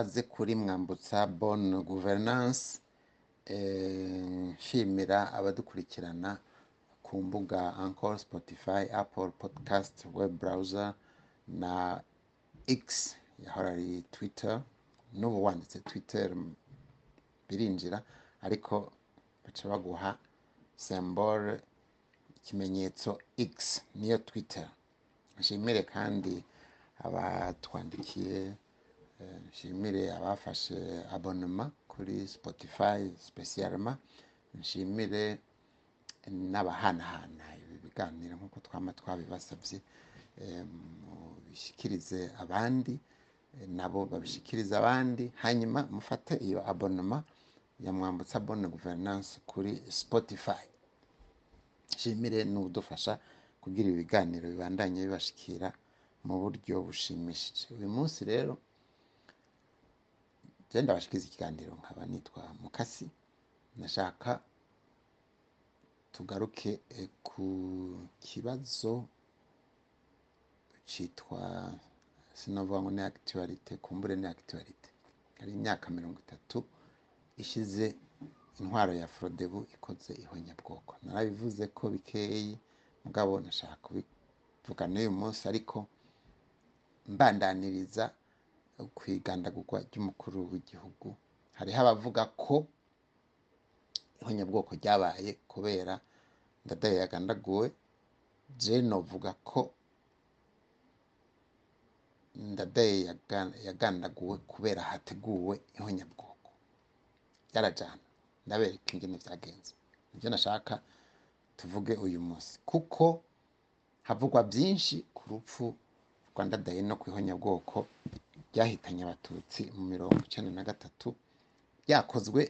ikaze kuri mwambutsa bonne gouvernance Eh, nshimira abadukurikirana ku mbuga Anchor, Spotify, Apple Podcast, web browser na X yahora ari Twitter n'ubu wanditse Twitter m- birinjira ariko baca baguha symbole ikimenyetso X niyo Twitter. Nshimire kandi abatwandikiye nshimire abafashe abonema kuri Spotify spesialema nshimire n'abahanahana ibi biganiro nk'uko twama twabibasabye eh, mubishikirize abandi nabo babishikirize abandi. Hanyuma mufate iyo abonema ya mwambutsa bonne gouvernance kuri Spotify. Nshimire n'udufasha kugira ibi biganiro bibandanye bibashikira mu buryo bushimishije. Uyu munsi rero je ndabashikiriza ikiganiro nkaba nitwa mukasi. Nashaka tugaruke eh, ku kibazo citwa sinovuga ngo ni actualite kumbure ni actualite hari imyaka mirongo itatu ishize intwaro ya frodebu ikoze ihonyabwoko. Narabivuze ko bikeyi mugabo nashaka kubivuga n'uyu munsi ariko mbandaniriza ku igandagurwa ry'umukuru w'igihugu. Hariho abavuga ko ihonyabwoko ryabaye kubera ndadaye yagandaguwe. Je novuga ko ndadaye yaga- yagandaguwe kubera hateguwe ihonyabwoko byarajana ndabereka ingene vyagenze. Nivyo nashaka tuvuge uyu munsi. Kuko havugwa byinshi ku rupfu rwa ndadaye no ku ihonyabwoko ryahitanye abatutsi mu mirongo icenda na gatatu byakozwe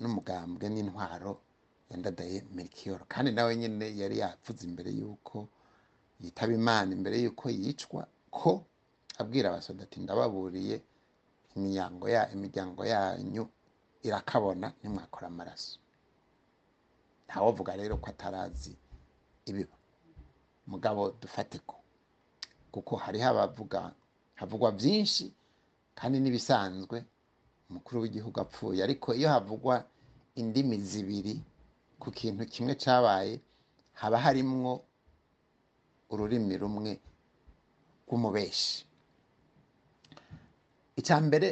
n'umugambwe n'intwaro ya ndadaye melchior. Kandi nawe nyene yari yavuze imbere y'uko yitaba imana imbere y'uko yicwa ko abwira abasoda ati ndababuriye imiryango ya imiryango yanyu irakabona nimwakora amaraso. Ntawovuga rero ko atarazi ibiba. Mugabo dufate ko kuko hariho abavuga havugwa byinshi kandi n'ibisanzwe. Umukuru w'igihugu apfuye. Ariko iyo havugwa indimi zibiri ku kintu kimwe cabaye haba harimwo ururimi rumwe rw'umubeshi. Icya mbere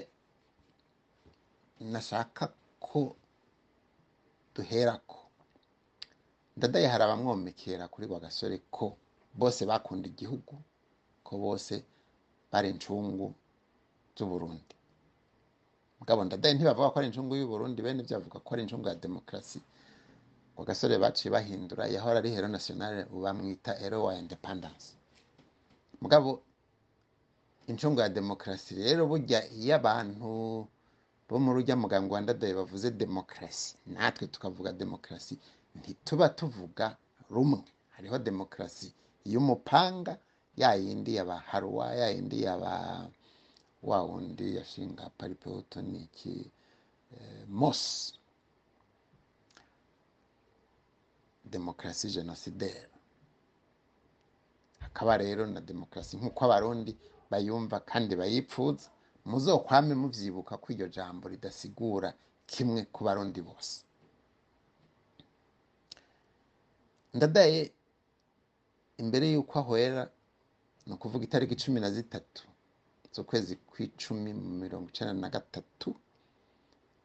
nashaka ko duherako. Ndadaye hari abamwomekera kuri rwa gasore ko bose bakunda igihugu ko bose bari incungu z'uburundi. Mugabo ndadaye ntibavuga ko ari incungu y'uburundi bene ibyo bavuga ko ari incungu ya demokarasi. Ngo gasore baciye bahindura yahora ari hero nationale bamwita hero wa independence. Mugabo incungu ya demokarasi rero burya iyo abantu bo muri urya mugambi wa ndadaye bavuze demokarasi natwe tukavuga demokarasi ntituba tuvuga rumwe. Hariho demokarasi y'umupanga ya yindi yaba haruwa ya yindi yaba wa wundi yashinga paripewoto ni iki eh, mosi demokarasi genocidaire hakaba rero na demokarasi nk'uko abarundi bayumva kandi bayipfuza muzokwame muvyibuka ko iryo jambo ridasigura kimwe ku barundi bose ndadaye imbere y'uko ahwera ni ukuvuga itariki cumi na zitatu z'ukwezi kw'icumi mu mirongo icenda na gatatu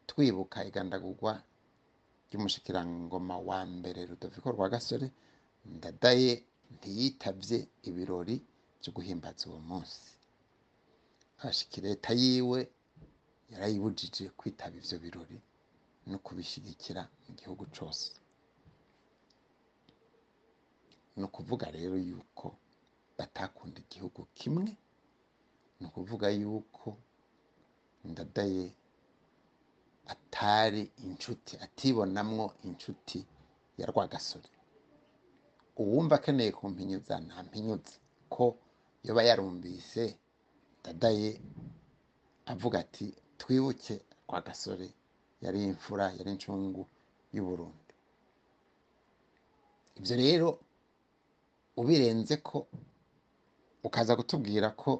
twibuka igandagurwa ry'umushikirangoma wa mbere rudoviko rwa gasore ndadaye ntiyitavye ibirori vyo guhimbaza uwo munsi. Ashika leta yiwe yarayibujije kwitaba ivyo birori no kubishigikira mu gihugu cose. Ni ukuvuga rero yuko batakunda igihugu kimwe ni ukuvuga yuko ndadaye atari inshuti atibonamwo inshuti ya rwagasore. Uwumva akeneye kumpinyuza ntampinyuze ko yoba yarumvise ndadaye avuga ati twibuke rwagasore yari imfura yari incungu y'uburundi. Ibyo rero ubirenze ko ukaza kutubwira ko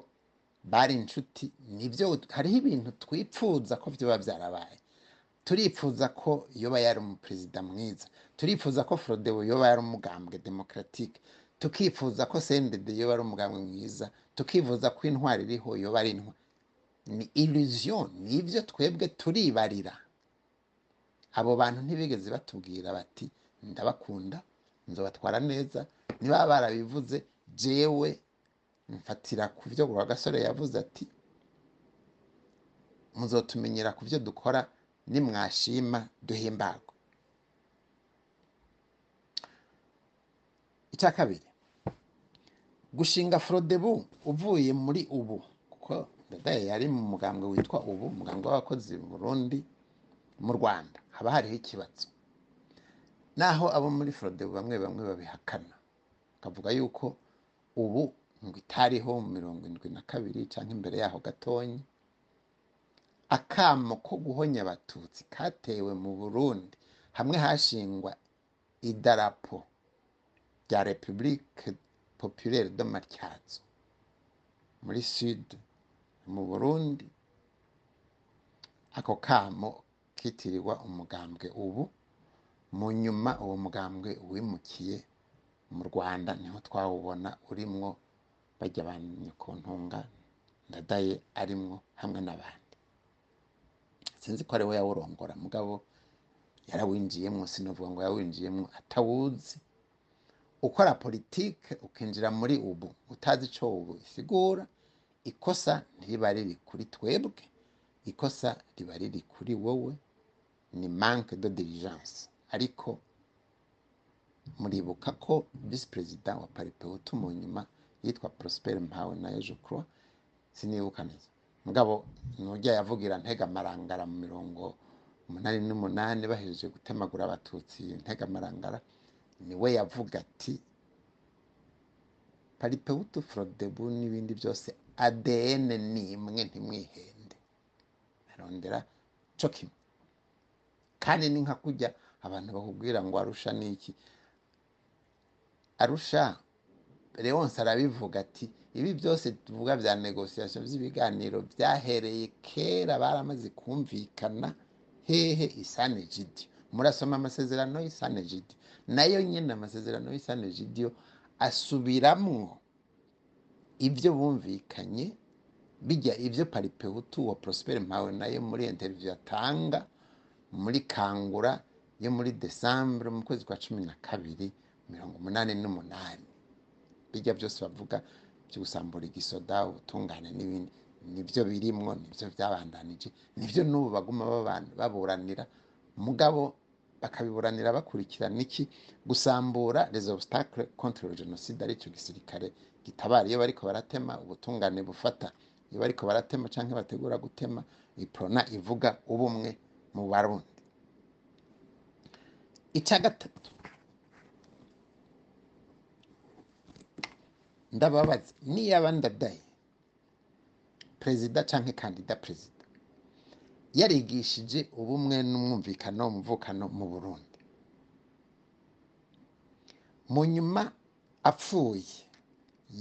bari inshuti ni byo hariho ibintu twipfuza ko byoba byarabaye turifuza ko yoba yari umuperezida mwiza. Turifuza ko forodebu yoba yari umugambwe demokaratike tukifuza ko sendede yoba ari umugambwe mwiza. Tukifuza ko intwari iriho yoba ari intwari ni illusion ni ibyo twebwe turibarira. Abo bantu ntibigeze batubwira bati ndabakunda nzobatwara neza. Niba barabivuze jewe mfatira ku byo gasore yavuze ati muzotumenyera ku byo dukora nimwashima duhimbarwa icya kabiri gushinga forodebu uvuye muri ubu kuko ndadaye yari mu mugambwe witwa ubu umugambwe w'abakozi Burundi mu rwanda. Haba hariho ikibazo. Naho abo muri forodebu bamwe bamwe babihakana. Bakavuga yuko ubu ngo itariho mu mirongo indwi na kabiri cyangwa imbere yaho gatonyi akamo ko guhonya abatutsi katewe mu burundi. Hamwe hashingwa idarapo rya repubulike populaire de matyazo muri sud mu burundi. Ako kamo kitirirwa umugambwe ubu. Mu nyuma uwo mugambwe wimukiye mu rwanda ni ho twawubona urimwo bajya abanyekontunga ndadaye arimwo hamwe n'abandi. Sinzi ko ari we yawurongora. Mugabo yarawinjiyemo sinavuga ngo yawinjiyemo atawuzi. Ukora politike ukinjira muri ubu. Utazi icyo ubu isigura. Ikosa ntiriba riri kuri twebwe ikosa riba riri kuri wowe. Ni manque de diligence. Ariko muribuka ko visi perezida wa paripehutu mu nyuma yitwa Prosper Mpawe na Ejo Croix sinibuka neza mugabo nujya yavugira ntega marangara mu mirongo umunani n'umunani bahejeje gutemagura abatutsi ntega marangara ni we yavuga ati paripehutu forodebu n'ibindi byose ADN ni imwe ntimwihende. Arondera cyo kimwe kandi ni nka kujya abantu bakubwira ngo arusha niki arusha Leonce arabivuga ati ibi byose tuvuga bya negosiyasiyo by'ibiganiro byahereye kera baramaze kumvikana. Hehe isane jidiyo murasoma amasezerano y'isane jidiyo na yo nyine amasezerano y'isane jidiyo asubiramwo ibyo bumvikanye bijya ibyo paripehutu wa Prosper mpawe na yo muri interiviyu atanga muri kangura yo muri desambure mu kwezi kwa cumi na kabiri mirongo umunani n'umunani. Bijya byose bavuga byo gusambura igisoda ubutungane n'ibindi. Nibyo birimwo ni byo byabandanije ni byo n'ubu baguma baburanira. Mugabo bakabiburanira bakurikirana iki? Gusambura les obstacles contre le génocide ari cyo gisirikare gitabara. Iyo bariko baratema ubutungane bufata. Iyo bariko baratema cyangwa bategura gutema iprona ivuga ubumwe mu barundi. Icya gatatu ndababaza niyaba ndadaye perezida cyangwa kandida perezida yarigishije ubumwe n'umwumvikano umuvukano mu burundi. Mu nyuma apfuye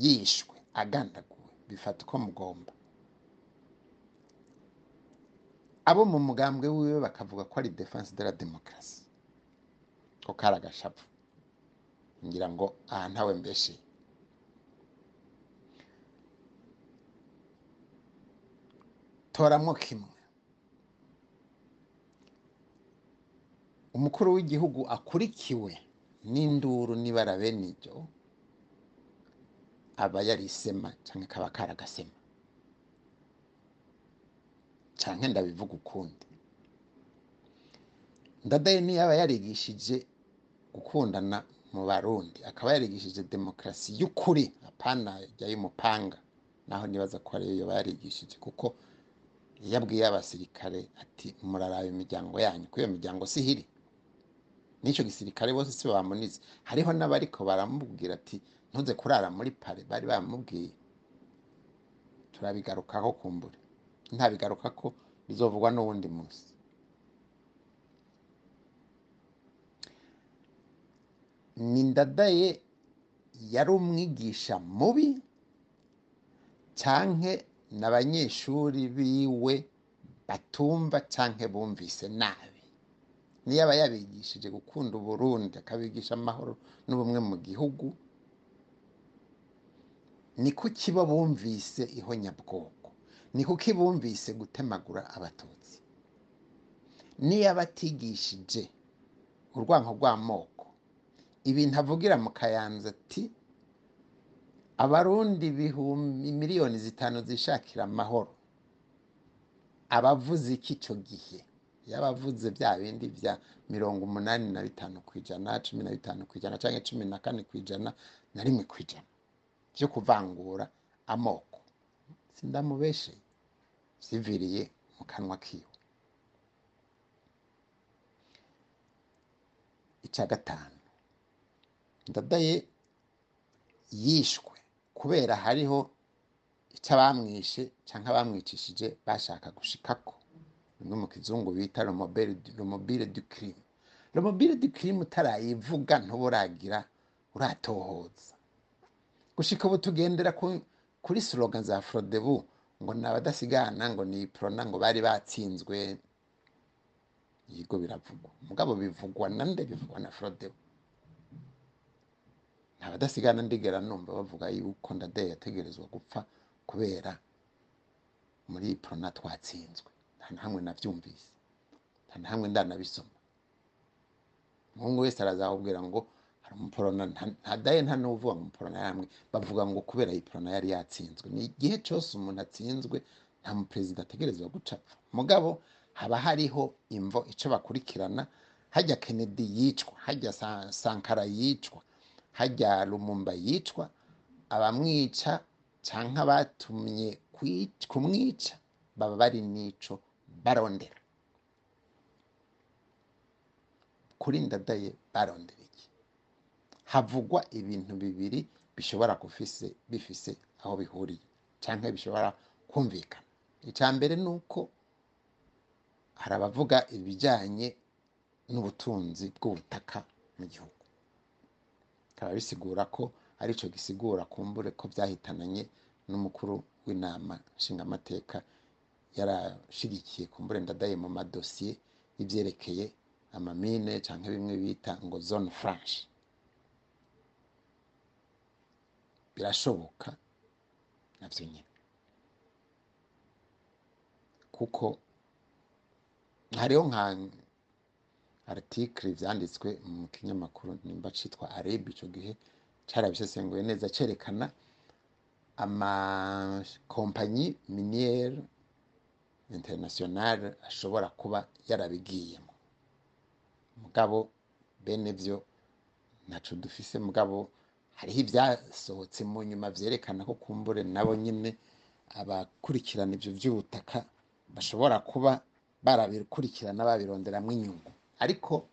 yishwe agandaguwe bifata uko mugomba. Abo mu mugambwe wiwe bakavuga ko ari defense de la demokarasi ko kari agashapu ngira ngo aha ntawe mbeshe. Toramo kimwe umukuru w'igihugu akurikiwe n'induru n'ibara bene ibyo aba yarisema cyangwa kaba karagasema. Cyangwa ndabivuga ukundi. Ndadaye ntiyaba yarigishije gukundana mu barundi. Akaba yarigishije demokarasi y'ukuri apana y'umupanga. Naho nibaza ko ariyo yaba yarigishije kuko yabwiye abasirikare ati muraraba imiryango yanyu. Ko iyo miryango si ihiri n'icyo gisirikare bose si bamunize hariho n'abariko baramubwira ati ntuze kurara muri pare bari bamubwiye. Turabigarukaho kumbure ntabigaruka ko bizovugwa n'uwundi munsi. Ni ndadaye yari umwigisha mubi cyanke n'abanyeshuri biwe batumva canke bumvise nabi. Niyo aba yabigishije gukunda uburundi akabigisha amahoro n'ubumwe mu gihugu. Ni kuki bo bumvise ihonyabwoko ni kuki bumvise gutemagura abatutsi. Niyo aba atigishije rw'amoko ibintu avugira mu kayanza ati abarundi ibihumbi miliyoni zitanu zishakira amahoro. Abavuze iki icyo gihe? Yabavuze bya bindi bya mirongo umunani na bitanu ku ijana cumi na bitanu ku ijana cyangwa cumi na kane ku ijana na rimwe ku ijana. Byo kuvangura amoko. Sindamubeshe. Ziviriye mu kanwa kiwe. Icya gatanu. Ndadaye yishwe. Kubera hariho icyo abamwishe cyangwa abamwicishije bashaka gushikako. Bimwe mu kizungu bita romobile du crime. Romobile du crime utarayivuga ntuburagira uratohoza. Gushika ubu tugendera ku- kuri slogan za frodebu ngo ni abadasigana ngo ni prona ngo bari batsinzwe yigo biravugwa. Mugabo bivugwa na nde bivugwa na frodebu nta badasigana ndigera numva bavuga yuko ndade yategerezwa gupfa kubera muri prona twatsinzwe nta na hamwe navyumvise. Nta na hamwe ndanabisoma. Umuhungu wese arazakubwira ngo hari umuporona nta- ntadaye nta n'uvuga ngo umuporona yamwe. Bavuga ngo kubera iyi porona yari yatsinzwe. Ni igihe cyose umuntu atsinzwe nta muperezida ategerezwa guca. Mugabo haba hariho imvo icyo bakurikirana. Hajya kennedy yicwa hajya Sa- sankara yicwa. Hajya lumumba yicwa abamwica cyangwa abatumye kwi- kumwica baba bari n'ico barondera. Kuri ndadaye barondera iki? Havugwa ibintu bibiri bishobora gufise bifise aho bihuriye cyangwa bishobora kumvikana. Icya mbere ni uko hari abavuga ibijyanye n'ubutunzi bw'ubutaka mu gihugu. Bikaba bisigura ko ari cyo gisigura kumbure ko byahitananye n'umukuru w'inama nshingamateka yarashigikiye kumbure ndadaye mu madosiye y'ibyerekeye amamine cyangwa bimwe bita ngo zone franche. Birashoboka na byo nyine kuko hariho nka article vyanditswe mu kinyamakuru nimba citwa areb ico gihe carabisesenguye neza cerekana amakompanyi miniere internationale ashobora kuba yarabigiyemo. Mugabo bene vyo ntaco dufise. Mugabo hariho ibyasohotse mu nyuma vyerekana ko kumbure nabo nyine abakurikirana ivyo vy'ubutaka bashobora kuba barabikurikirana babironderamwo inyungu. Ariko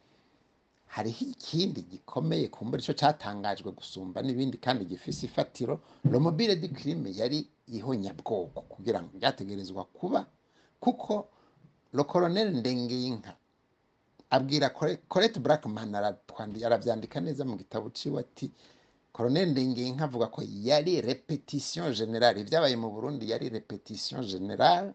hariho ikindi gikomeye kumbura ico catangajwe gusumba n'ibindi kandi gifise ifatiro. Romobile di crime yari ihonyabwoko kugira ngo ryategerezwa kuba kuko lo colonel ndengeyinka abwira Blackman aratwandi- aravyandika neza mu gitabo ciwe ati Colonel Ndengeyinka avuga ko yari repetition generale ibyabaye mu Burundi yari repetition generale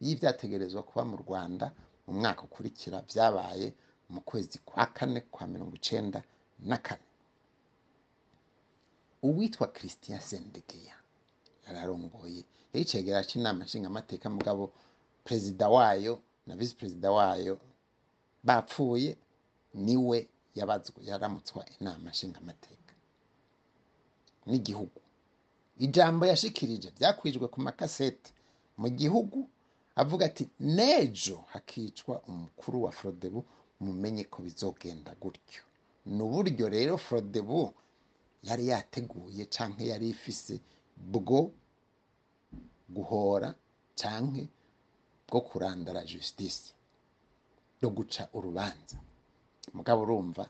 y'ivyategerezwa kuba mu Rwanda mu mwaka ukurikira vyabaye mu kwezi kwa kane kwa mirongo icenda na kane. Uwitwa Christian Sendegeya yararongoye yari icegera c'inama nshingamateka mugabo perezida wayo na visi perezida wayo. Bapfuye ni we yabazwa yaramutswa inama nshingamateka. N'igihugu. Ijambo yashikirije byakwijwe ku makasete mu gihugu avuga ati nejo hakicwa umukuru wa frodebu mumenye ko bizogenda gutyo. Ni uburyo rero frodebu yari yateguye canke yari ifise bwo guhora canke bwo kurandara justice no guca urubanza. Mugabo urumva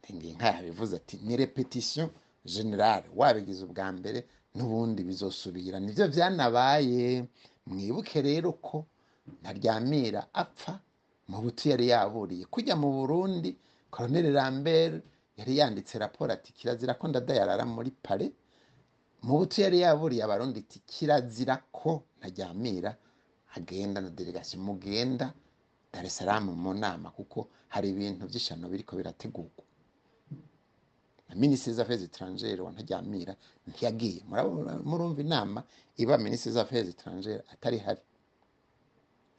ntingiye nkayabivuze ati ni repetition generale wabigize ubwa mbere n'ubundi bizosubira. Nivyo vyanabaye mwibuke rero ko ntaryamira apfa mu butu yari yaburiye. Kujya mu burundi colonel lambert yari yanditse raporo ati kirazira ko ndadayarara muri pale. Mu buto yari yaburiye abarundi iti kirazira ko ntajyamira agenda na delegation mugenda Dar es Salaam mu nama kuko hari ibintu by'ishano biriko birategurwa. Na minisitiri des affaires étrangères wa ntajyamira ntiyagiye. Murumva inama iba minisitiri des affaires étrangères atari hari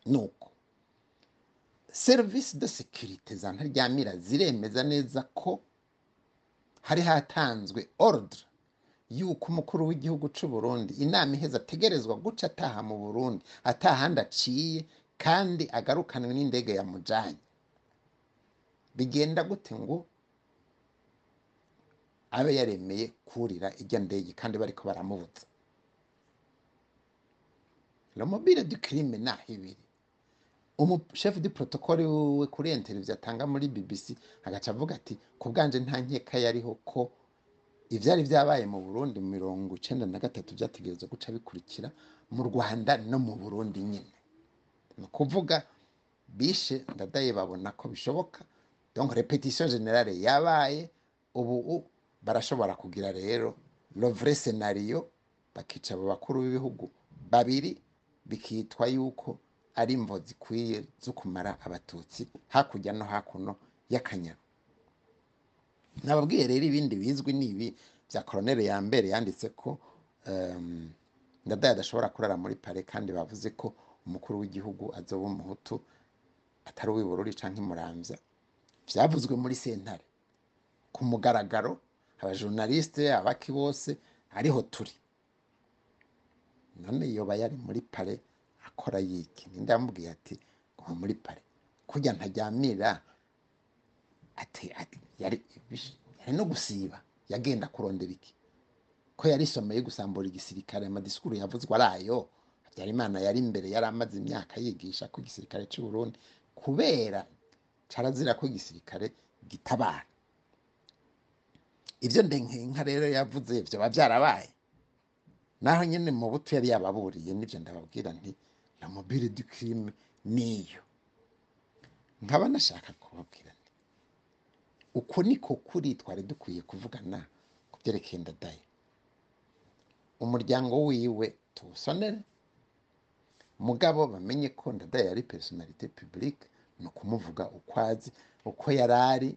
nuko serivisi de sekirite za ntaryamira ziremeza neza ko hari hatanzwe ordre yuko umukuru w'igihugu cy'u Burundi inama iheze ategerezwa guca ataha mu Burundi atahandi aciye kandi agarukanwe n'indege ya mujanye bigenda gute ngo abe yaremeye kurira ijya ndege kandi bariko baramubuza le mobile du crime naho ibiri. Umushefu di protocole wiwe kuri interview atanga muri BBC agaca avuga ati ku bwanje nta nkeka yariho ko ivyari vyabaye mu Burundi mirongo icenda na gatatu vyategerezwa guca bikurikira mu Rwanda no mu Burundi nyine ni ukuvuga bishe ndadaye babona ko bishoboka donc repetition generale yabaye ubu barashobora kugira rero le vrai scenario bakica abo bakuru b'ibihugu babiri bikitwa yuko ari imvo zikwiye zo kumara abatutsi hakurya no hakuno y'akanyaru nababwiye rero ibindi bizwi ni ibi bya koronere ya mbere yanditse ko ndadaye adashobora kurara muri pare kandi bavuze ko umukuru w'igihugu azoba umuhutu atari uw'ibururi canke imuramvya vyavuzwe muri sentare. Ku mugaragaro abajournaliste abaki bose ariho turi. None yoba yari muri pare akora y'iki ninde yamubwiye ati guma muri pare. Kurya ntajyamira ati yari no gusiba. Yagenda kurondera iki? Ko yari isomeye gusambura igisirikare amadisikuru yavuzwe ari ayo habyarimana yari imbere yari amaze imyaka yigisha ko igisirikare cy'u Burundi. Kubera carazira ko igisirikare gitabara. Ivyo ndenkenka rero yavuze vyoba vyarabaye. Naho nyene mu buto yari yababuriye nivyo ndababwira nti la mobile du crime niyo. Nkaba nashaka kubabwira uko niko kuri twari dukwiye kuvugana ku byerekeye ndadaye. Umuryango wiwe tuwusonere. Mugabo bamenye ko ndadaye yari personalite publique ni ukumuvuga uko azi uko yari ari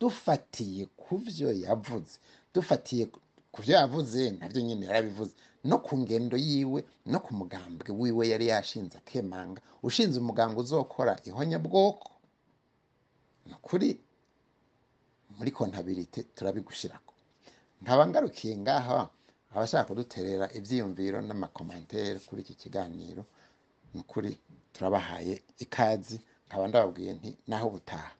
dufatiye ku vyo yavuze. Dufatiye ku vyo yavuze navyo nyine yarabivuze. No ku ngendo yiwe no ku mugambwe wiwe yari yashinze akemanga. Ushinze umuganga uzokora ihonyabwoko ni ukuri muri kontabilite turabigushirako. Nkaba ngarukiye ngaha abashaka kuduterera ivyiyumviro n'amakomantere kuri iki kiganiro. Ni ukuri turabahaye ikazi nkaba ndababwiye nti naho ubutaha.